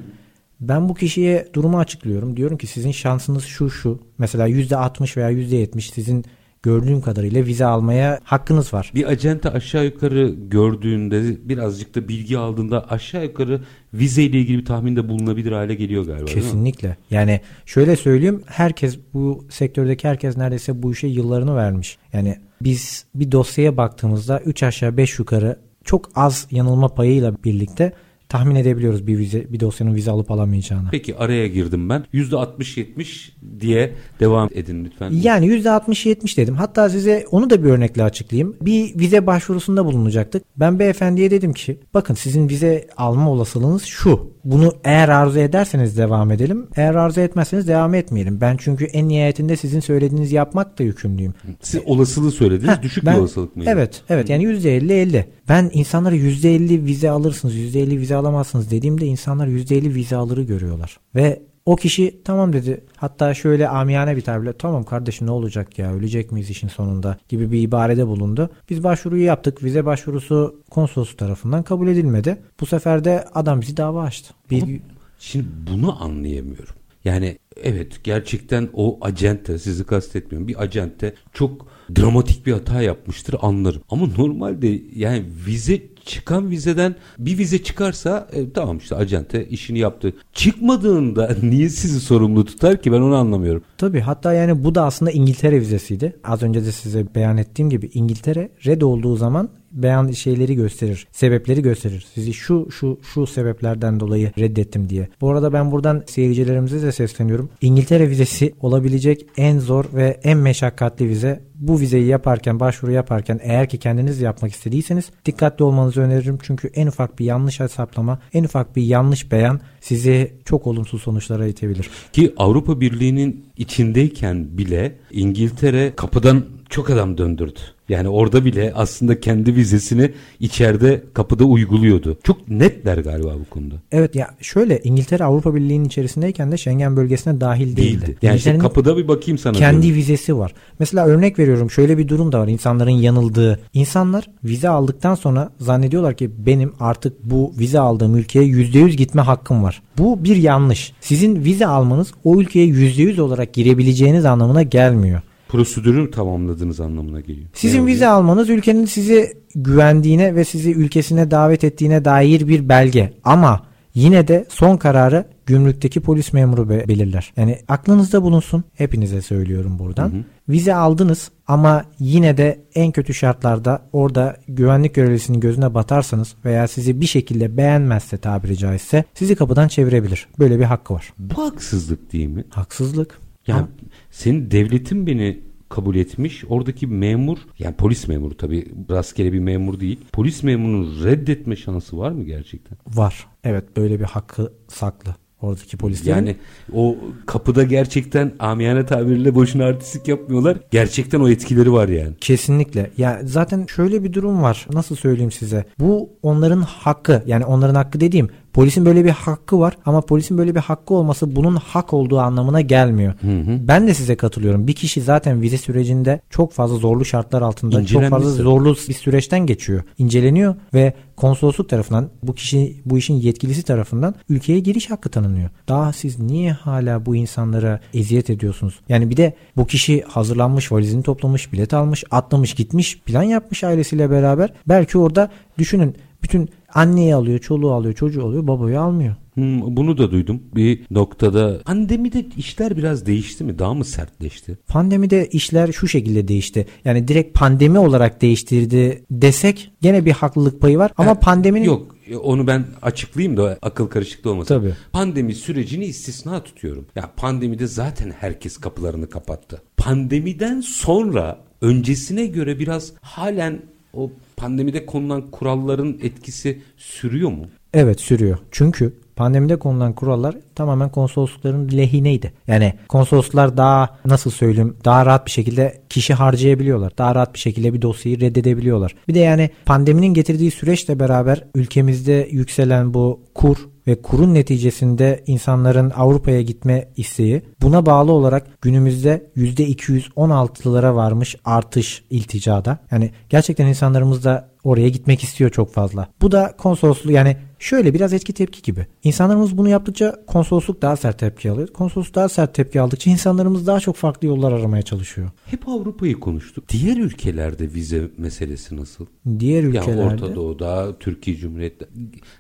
Ben bu kişiye durumu açıklıyorum. Diyorum ki sizin şansınız şu şu. Mesela %60 veya %70 sizin gördüğüm kadarıyla vize almaya hakkınız var. Bir acente aşağı yukarı gördüğünde birazcık da bilgi aldığında aşağı yukarı vize ile ilgili bir tahminde bulunabilir hale geliyor galiba? Kesinlikle. Yani şöyle söyleyeyim herkes bu sektördeki herkes neredeyse bu işe yıllarını vermiş. Yani biz bir dosyaya baktığımızda 3 aşağı 5 yukarı çok az yanılma payıyla birlikte tahmin edebiliyoruz bir vize bir dosyanın vize alıp alamayacağını. Peki araya girdim ben. %60-70 diye devam edin lütfen. Yani %60-70 dedim. Hatta size onu da bir örnekle açıklayayım. Bir vize başvurusunda bulunacaktık. Ben beyefendiye dedim ki bakın sizin vize alma olasılığınız şu. Bunu eğer arzu ederseniz devam edelim. Eğer arzu etmezseniz devam etmeyelim. Ben çünkü en nihayetinde sizin söylediğiniz yapmakla yükümlüyüm. Siz olasılığı söylediniz. Heh, düşük ben- bir olasılık mıydı? Evet, evet. Yani %50-50. Ben insanlara %50 vize alırsınız, %50 vize alamazsınız dediğimde insanlar %50 vize alırı görüyorlar. Ve o kişi tamam dedi. Hatta şöyle amiyane bir tabirle tamam kardeşim ne olacak ya ölecek miyiz işin sonunda gibi bir ibarede bulundu. Biz başvuruyu yaptık. Vize başvurusu konsolosluk tarafından kabul edilmedi. Bu sefer de adam bizi dava açtı. Bir, Şimdi bunu anlayamıyorum. Yani evet gerçekten o acente sizi kastetmiyorum. Bir acente çok dramatik bir hata yapmıştır anlarım. Ama normalde yani vize çıkan vizeden bir vize çıkarsa e, tamam işte acente işini yaptı. Çıkmadığında niye sizi sorumlu tutar ki ben onu anlamıyorum. Tabii hatta yani bu da aslında İngiltere vizesiydi. Az önce de size beyan ettiğim gibi İngiltere red olduğu zaman beyan şeyleri gösterir. Sebepleri gösterir. Sizi şu şu şu sebeplerden dolayı reddettim diye. Bu arada ben buradan seyircilerimize de sesleniyorum. İngiltere vizesi olabilecek en zor ve en meşakkatli vize bu vizeyi yaparken, başvuru yaparken eğer ki kendiniz yapmak istediyseniz dikkatli olmanızı öneririm. Çünkü en ufak bir yanlış hesaplama, en ufak bir yanlış beyan sizi çok olumsuz sonuçlara itebilir. Ki Avrupa Birliği'nin içindeyken bile İngiltere kapıdan çok adam döndürdü. Yani orada bile aslında kendi vizesini içeride kapıda uyguluyordu. Çok netler galiba bu konuda. Evet ya şöyle İngiltere Avrupa Birliği'nin içerisindeyken de Schengen bölgesine dahil değildi. değildi. Yani işte kapıda bir bakayım sana. Kendi diyorum. vizesi var. Mesela örnek veriyorum şöyle bir durum da var insanların yanıldığı. İnsanlar vize aldıktan sonra zannediyorlar ki benim artık bu vize aldığım ülkeye %100 gitme hakkım var. Bu bir yanlış. Sizin vize almanız o ülkeye %100 olarak girebileceğiniz anlamına gelmiyor prosedürü tamamladığınız anlamına geliyor. Sizin yani, vize almanız ülkenin sizi güvendiğine ve sizi ülkesine davet ettiğine dair bir belge. Ama yine de son kararı gümrükteki polis memuru be- belirler. Yani aklınızda bulunsun. Hepinize söylüyorum buradan. Hı hı. Vize aldınız ama yine de en kötü şartlarda orada güvenlik görevlisinin gözüne batarsanız veya sizi bir şekilde beğenmezse tabiri caizse sizi kapıdan çevirebilir. Böyle bir hakkı var. Bu haksızlık değil mi? Haksızlık. Yani ha. senin devletin beni kabul etmiş. Oradaki memur yani polis memuru tabi rastgele bir memur değil. Polis memurunun reddetme şansı var mı gerçekten? Var. Evet böyle bir hakkı saklı oradaki polislerin. Yani o kapıda gerçekten amiyane tabirle boşuna artistik yapmıyorlar. Gerçekten o etkileri var yani. Kesinlikle. Ya zaten şöyle bir durum var. Nasıl söyleyeyim size? Bu onların hakkı. Yani onların hakkı dediğim Polisin böyle bir hakkı var ama polisin böyle bir hakkı olması bunun hak olduğu anlamına gelmiyor. Hı hı. Ben de size katılıyorum. Bir kişi zaten vize sürecinde çok fazla zorlu şartlar altında çok fazla zorlu bir süreçten geçiyor. İnceleniyor ve konsolosluk tarafından bu kişi bu işin yetkilisi tarafından ülkeye giriş hakkı tanınıyor. Daha siz niye hala bu insanlara eziyet ediyorsunuz? Yani bir de bu kişi hazırlanmış, valizini toplamış, bilet almış, atlamış, gitmiş, plan yapmış ailesiyle beraber. Belki orada düşünün bütün Anneyi alıyor, çoluğu alıyor, çocuğu alıyor, babayı almıyor. Hmm, bunu da duydum. Bir noktada pandemide işler biraz değişti mi? Daha mı sertleşti? Pandemide işler şu şekilde değişti. Yani direkt pandemi olarak değiştirdi desek gene bir haklılık payı var. Ama ha, pandeminin... Yok onu ben açıklayayım da akıl karışıklığı olmasın. Tabii. Pandemi sürecini istisna tutuyorum. Ya pandemide zaten herkes kapılarını kapattı. Pandemiden sonra öncesine göre biraz halen o pandemide konulan kuralların etkisi sürüyor mu? Evet sürüyor. Çünkü pandemide konulan kurallar tamamen konsoloslukların lehineydi. Yani konsoloslar daha nasıl söyleyeyim daha rahat bir şekilde kişi harcayabiliyorlar. Daha rahat bir şekilde bir dosyayı reddedebiliyorlar. Bir de yani pandeminin getirdiği süreçle beraber ülkemizde yükselen bu kur ve kurun neticesinde insanların Avrupa'ya gitme isteği buna bağlı olarak günümüzde %216'lara varmış artış ilticada. Yani gerçekten insanlarımız da oraya gitmek istiyor çok fazla. Bu da konsolosluğu yani Şöyle biraz etki tepki gibi. İnsanlarımız bunu yaptıkça konsolosluk daha sert tepki alıyor. Konsolosluk daha sert tepki aldıkça insanlarımız daha çok farklı yollar aramaya çalışıyor. Hep Avrupa'yı konuştuk. Diğer ülkelerde vize meselesi nasıl? Diğer ülkelerde. Yani Orta Doğu'da, Türkiye Cumhuriyeti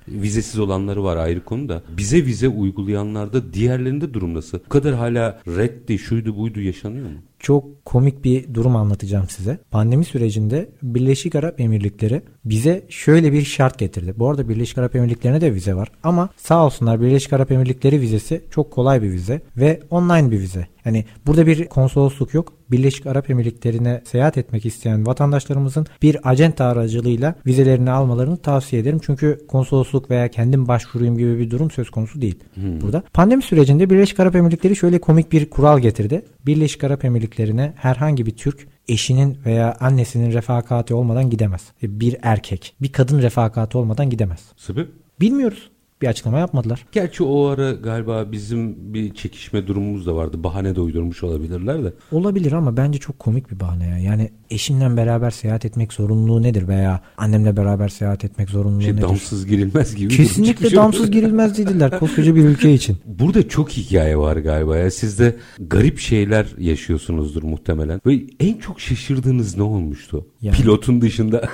vizesiz olanları var ayrı konu da. Bize vize uygulayanlarda diğerlerinde durum nasıl? Bu kadar hala reddi, şuydu buydu yaşanıyor mu? Çok komik bir durum anlatacağım size. Pandemi sürecinde Birleşik Arap Emirlikleri bize şöyle bir şart getirdi. Bu arada Birleşik Arap Emirlikleri'ne de vize var ama sağ olsunlar Birleşik Arap Emirlikleri vizesi çok kolay bir vize ve online bir vize. Yani burada bir konsolosluk yok. Birleşik Arap Emirlikleri'ne seyahat etmek isteyen vatandaşlarımızın bir acenta aracılığıyla vizelerini almalarını tavsiye ederim. Çünkü konsolosluk veya kendim başvurayım gibi bir durum söz konusu değil hmm. burada. Pandemi sürecinde Birleşik Arap Emirlikleri şöyle komik bir kural getirdi. Birleşik Arap Emirlikleri'ne herhangi bir Türk eşinin veya annesinin refakati olmadan gidemez. Bir erkek, bir kadın refakati olmadan gidemez. Sebep? Bilmiyoruz bir açıklama yapmadılar. Gerçi o ara galiba bizim bir çekişme durumumuz da vardı. Bahane de uydurmuş olabilirler de. Olabilir ama bence çok komik bir bahane ya. Yani eşimle beraber seyahat etmek zorunluluğu nedir veya annemle beraber seyahat etmek zorunluluğu şey, nedir? Damsız girilmez gibi. Kesinlikle damsız girilmez dediler koskoca bir ülke için. Burada çok hikaye var galiba ya. Siz de garip şeyler yaşıyorsunuzdur muhtemelen. Ve en çok şaşırdığınız ne olmuştu? Yani, Pilotun dışında.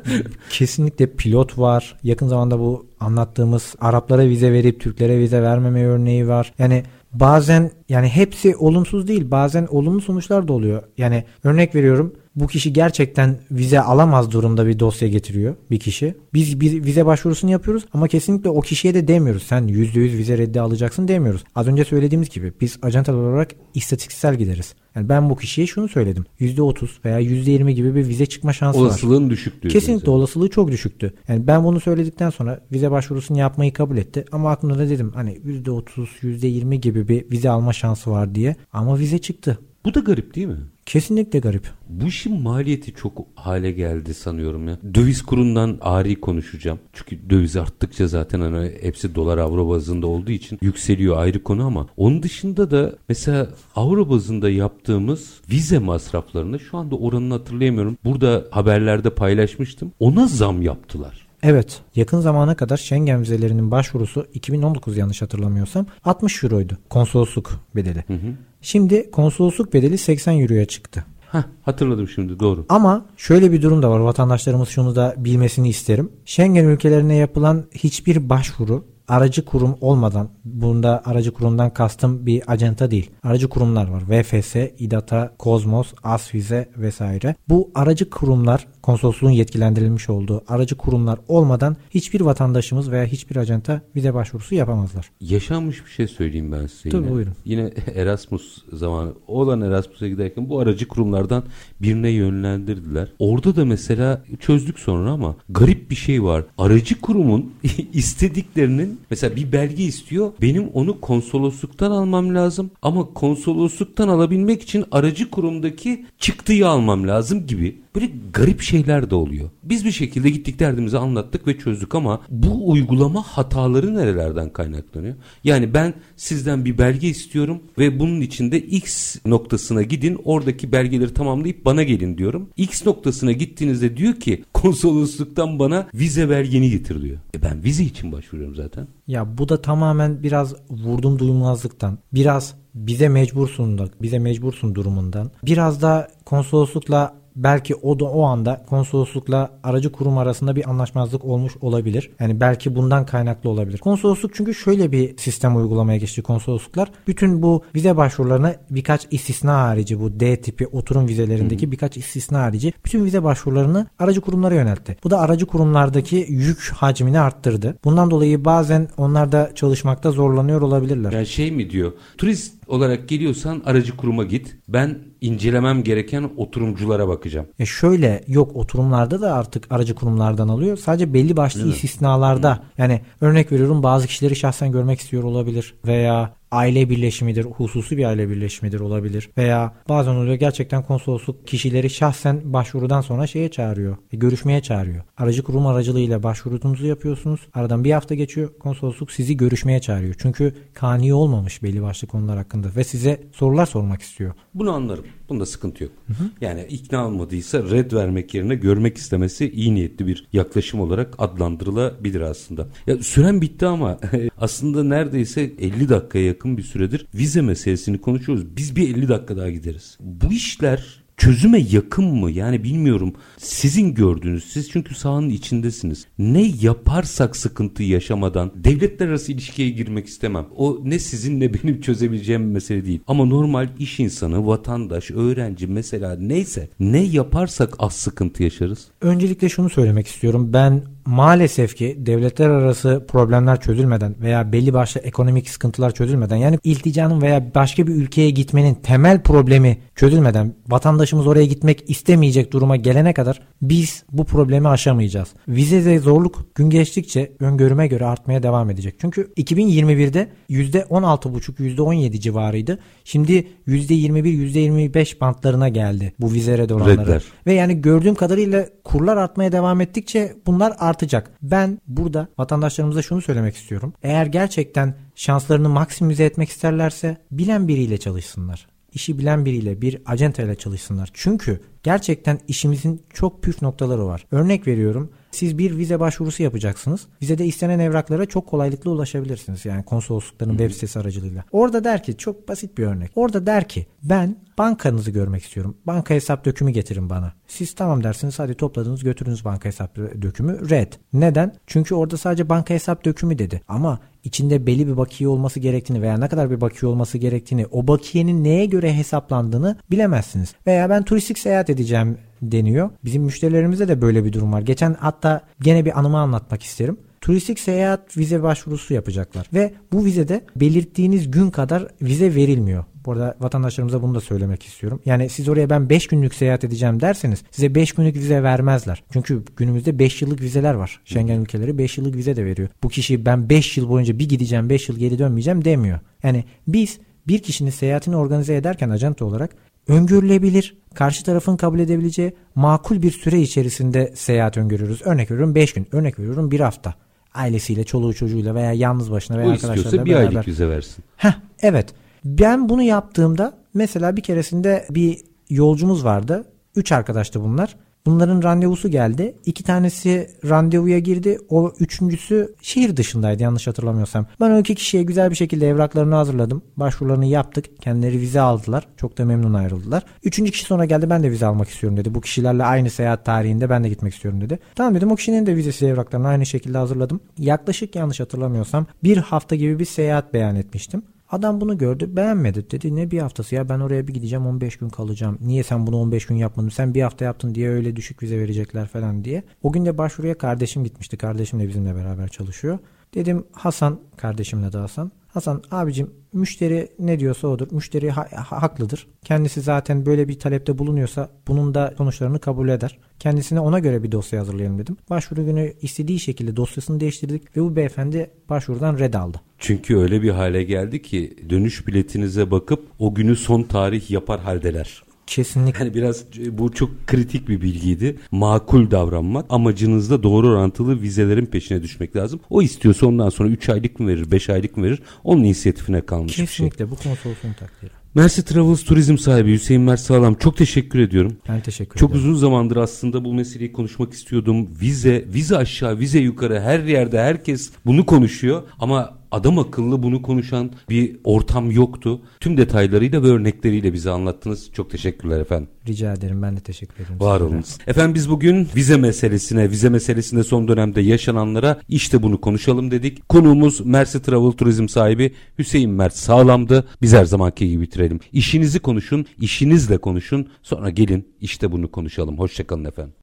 kesinlikle pilot var. Yakın zamanda bu anlattığımız Araplara vize verip Türklere vize vermeme örneği var. Yani bazen yani hepsi olumsuz değil. Bazen olumlu sonuçlar da oluyor. Yani örnek veriyorum bu kişi gerçekten vize alamaz durumda bir dosya getiriyor bir kişi. Biz bir vize başvurusunu yapıyoruz ama kesinlikle o kişiye de demiyoruz. Sen %100 vize reddi alacaksın demiyoruz. Az önce söylediğimiz gibi biz ajantalar olarak istatistiksel gideriz. Yani ben bu kişiye şunu söyledim. %30 veya %20 gibi bir vize çıkma şansı Olasılığın var. Olasılığın düşük diyor. Kesinlikle mesela. olasılığı çok düşüktü. Yani ben bunu söyledikten sonra vize başvurusunu yapmayı kabul etti. Ama aklımda da dedim hani %30, %20 gibi bir vize alma şansı var diye. Ama vize çıktı. Bu da garip değil mi? Kesinlikle garip. Bu işin maliyeti çok hale geldi sanıyorum ya. Döviz kurundan ari konuşacağım. Çünkü döviz arttıkça zaten hani hepsi dolar avro bazında olduğu için yükseliyor ayrı konu ama onun dışında da mesela avro bazında yaptığımız vize masraflarını şu anda oranını hatırlayamıyorum. Burada haberlerde paylaşmıştım. Ona zam yaptılar. Evet. Yakın zamana kadar Schengen vizelerinin başvurusu 2019 yanlış hatırlamıyorsam 60 euroydu. Konsolosluk bedeli. Hı hı. Şimdi konsolosluk bedeli 80 euroya çıktı. Heh, hatırladım şimdi doğru. Ama şöyle bir durum da var. Vatandaşlarımız şunu da bilmesini isterim. Schengen ülkelerine yapılan hiçbir başvuru aracı kurum olmadan bunda aracı kurumdan kastım bir acenta değil. Aracı kurumlar var. VFS, İDATA, Kozmos, Asvize vesaire. Bu aracı kurumlar konsolosluğun yetkilendirilmiş olduğu aracı kurumlar olmadan hiçbir vatandaşımız veya hiçbir acenta vize başvurusu yapamazlar. Yaşanmış bir şey söyleyeyim ben size Tabii yine. buyurun. Yine Erasmus zamanı olan Erasmus'a giderken bu aracı kurumlardan birine yönlendirdiler. Orada da mesela çözdük sonra ama garip bir şey var. Aracı kurumun istediklerinin mesela bir belge istiyor. Benim onu konsolosluktan almam lazım ama konsolosluktan alabilmek için aracı kurumdaki çıktıyı almam lazım gibi. Böyle garip şeyler de oluyor. Biz bir şekilde gittik derdimizi anlattık ve çözdük ama bu uygulama hataları nerelerden kaynaklanıyor? Yani ben sizden bir belge istiyorum ve bunun içinde X noktasına gidin oradaki belgeleri tamamlayıp bana gelin diyorum. X noktasına gittiğinizde diyor ki konsolosluktan bana vize belgeni getir diyor. E ben vize için başvuruyorum zaten. Ya bu da tamamen biraz vurdum duymazlıktan, biraz bize mecbursun da, bize mecbursun durumundan, biraz da konsoloslukla belki o da o anda konsoloslukla aracı kurum arasında bir anlaşmazlık olmuş olabilir. Yani belki bundan kaynaklı olabilir. Konsolosluk çünkü şöyle bir sistem uygulamaya geçti konsolosluklar. Bütün bu vize başvurularına birkaç istisna harici bu D tipi oturum vizelerindeki birkaç istisna harici bütün vize başvurularını aracı kurumlara yöneltti. Bu da aracı kurumlardaki yük hacmini arttırdı. Bundan dolayı bazen onlar da çalışmakta zorlanıyor olabilirler. Yani şey mi diyor? Turist olarak geliyorsan aracı kuruma git. Ben incelemem gereken oturumculara bakacağım. E şöyle yok oturumlarda da artık aracı kurumlardan alıyor. Sadece belli başlı istisnalarda. Hı. Yani örnek veriyorum bazı kişileri şahsen görmek istiyor olabilir veya aile birleşimidir, hususi bir aile birleşimidir olabilir. Veya bazen oluyor gerçekten konsolosluk kişileri şahsen başvurudan sonra şeye çağırıyor, e, görüşmeye çağırıyor. Aracı kurum aracılığıyla başvurunuzu yapıyorsunuz. Aradan bir hafta geçiyor, konsolosluk sizi görüşmeye çağırıyor. Çünkü kani olmamış belli başlı konular hakkında ve size sorular sormak istiyor. Bunu anlarım. Bunda sıkıntı yok. Hı hı. Yani ikna olmadıysa red vermek yerine görmek istemesi iyi niyetli bir yaklaşım olarak adlandırılabilir aslında. Ya süren bitti ama aslında neredeyse 50 dakikaya yakın bir süredir vize meselesini konuşuyoruz. Biz bir 50 dakika daha gideriz. Bu işler çözüme yakın mı? Yani bilmiyorum. Sizin gördüğünüz, siz çünkü sahanın içindesiniz. Ne yaparsak sıkıntı yaşamadan devletler arası ilişkiye girmek istemem. O ne sizin ne benim çözebileceğim bir mesele değil. Ama normal iş insanı, vatandaş, öğrenci mesela neyse ne yaparsak az sıkıntı yaşarız. Öncelikle şunu söylemek istiyorum. Ben maalesef ki devletler arası problemler çözülmeden veya belli başlı ekonomik sıkıntılar çözülmeden yani ilticanın veya başka bir ülkeye gitmenin temel problemi çözülmeden vatandaşımız oraya gitmek istemeyecek duruma gelene kadar biz bu problemi aşamayacağız. Vizede zorluk gün geçtikçe öngörüme göre artmaya devam edecek. Çünkü 2021'de %16,5 %17 civarıydı. Şimdi %21 %25 bantlarına geldi bu vize red oranları. Redler. Ve yani gördüğüm kadarıyla kurlar artmaya devam ettikçe bunlar artacak. Ben burada vatandaşlarımıza şunu söylemek istiyorum. Eğer gerçekten şanslarını maksimize etmek isterlerse bilen biriyle çalışsınlar işi bilen biriyle, bir acenta ile çalışsınlar. Çünkü gerçekten işimizin çok püf noktaları var. Örnek veriyorum. Siz bir vize başvurusu yapacaksınız. Vizede istenen evraklara çok kolaylıkla ulaşabilirsiniz. Yani konsoloslukların web sitesi aracılığıyla. Orada der ki çok basit bir örnek. Orada der ki ben bankanızı görmek istiyorum. Banka hesap dökümü getirin bana. Siz tamam dersiniz hadi topladınız götürünüz banka hesap dökümü red. Neden? Çünkü orada sadece banka hesap dökümü dedi. Ama içinde belli bir bakiye olması gerektiğini veya ne kadar bir bakiye olması gerektiğini, o bakiyenin neye göre hesaplandığını bilemezsiniz. Veya ben turistik seyahat edeceğim deniyor. Bizim müşterilerimizde de böyle bir durum var. Geçen hatta gene bir anımı anlatmak isterim turistik seyahat vize başvurusu yapacaklar. Ve bu vizede belirttiğiniz gün kadar vize verilmiyor. Bu arada vatandaşlarımıza bunu da söylemek istiyorum. Yani siz oraya ben 5 günlük seyahat edeceğim derseniz size 5 günlük vize vermezler. Çünkü günümüzde 5 yıllık vizeler var. Schengen ülkeleri 5 yıllık vize de veriyor. Bu kişi ben 5 yıl boyunca bir gideceğim 5 yıl geri dönmeyeceğim demiyor. Yani biz bir kişinin seyahatini organize ederken ajanta olarak öngörülebilir, karşı tarafın kabul edebileceği makul bir süre içerisinde seyahat öngörüyoruz. Örnek veriyorum 5 gün, örnek veriyorum 1 hafta ailesiyle, çoluğu çocuğuyla veya yalnız başına veya o arkadaşlarıyla istiyorsa bir beraber. aylık vize versin. Heh, evet. Ben bunu yaptığımda mesela bir keresinde bir yolcumuz vardı. Üç arkadaştı bunlar. Bunların randevusu geldi. İki tanesi randevuya girdi. O üçüncüsü şehir dışındaydı yanlış hatırlamıyorsam. Ben o iki kişiye güzel bir şekilde evraklarını hazırladım. Başvurularını yaptık. Kendileri vize aldılar. Çok da memnun ayrıldılar. Üçüncü kişi sonra geldi ben de vize almak istiyorum dedi. Bu kişilerle aynı seyahat tarihinde ben de gitmek istiyorum dedi. Tamam dedim o kişinin de vizesi evraklarını aynı şekilde hazırladım. Yaklaşık yanlış hatırlamıyorsam bir hafta gibi bir seyahat beyan etmiştim. Adam bunu gördü beğenmedi dedi ne bir haftası ya ben oraya bir gideceğim 15 gün kalacağım. Niye sen bunu 15 gün yapmadın sen bir hafta yaptın diye öyle düşük vize verecekler falan diye. O gün de başvuruya kardeşim gitmişti kardeşim de bizimle beraber çalışıyor. Dedim Hasan kardeşimle de Hasan. Hasan abicim müşteri ne diyorsa odur. Müşteri ha- ha- haklıdır. Kendisi zaten böyle bir talepte bulunuyorsa bunun da sonuçlarını kabul eder. Kendisine ona göre bir dosya hazırlayalım dedim. Başvuru günü istediği şekilde dosyasını değiştirdik ve bu beyefendi başvurudan red aldı. Çünkü öyle bir hale geldi ki dönüş biletinize bakıp o günü son tarih yapar haldeler. Kesinlikle. Yani biraz bu çok kritik bir bilgiydi. Makul davranmak, amacınızda doğru orantılı vizelerin peşine düşmek lazım. O istiyorsa ondan sonra 3 aylık mı verir, 5 aylık mı verir? Onun inisiyatifine kalmış bir şey. Kesinlikle bu konsolosun takdiri. Mersi Travels turizm sahibi Hüseyin Mert Sağlam çok teşekkür ediyorum. Ben teşekkür Çok ederim. uzun zamandır aslında bu meseleyi konuşmak istiyordum. Vize, vize aşağı, vize yukarı her yerde herkes bunu konuşuyor ama adam akıllı bunu konuşan bir ortam yoktu. Tüm detaylarıyla ve örnekleriyle bize anlattınız. Çok teşekkürler efendim. Rica ederim. Ben de teşekkür ederim. Var olunuz. Efendim biz bugün vize meselesine, vize meselesinde son dönemde yaşananlara işte bunu konuşalım dedik. Konuğumuz Mersi Travel Turizm sahibi Hüseyin Mert Sağlam'dı. Biz her zamanki gibi bitirelim. İşinizi konuşun, işinizle konuşun. Sonra gelin işte bunu konuşalım. Hoşçakalın efendim.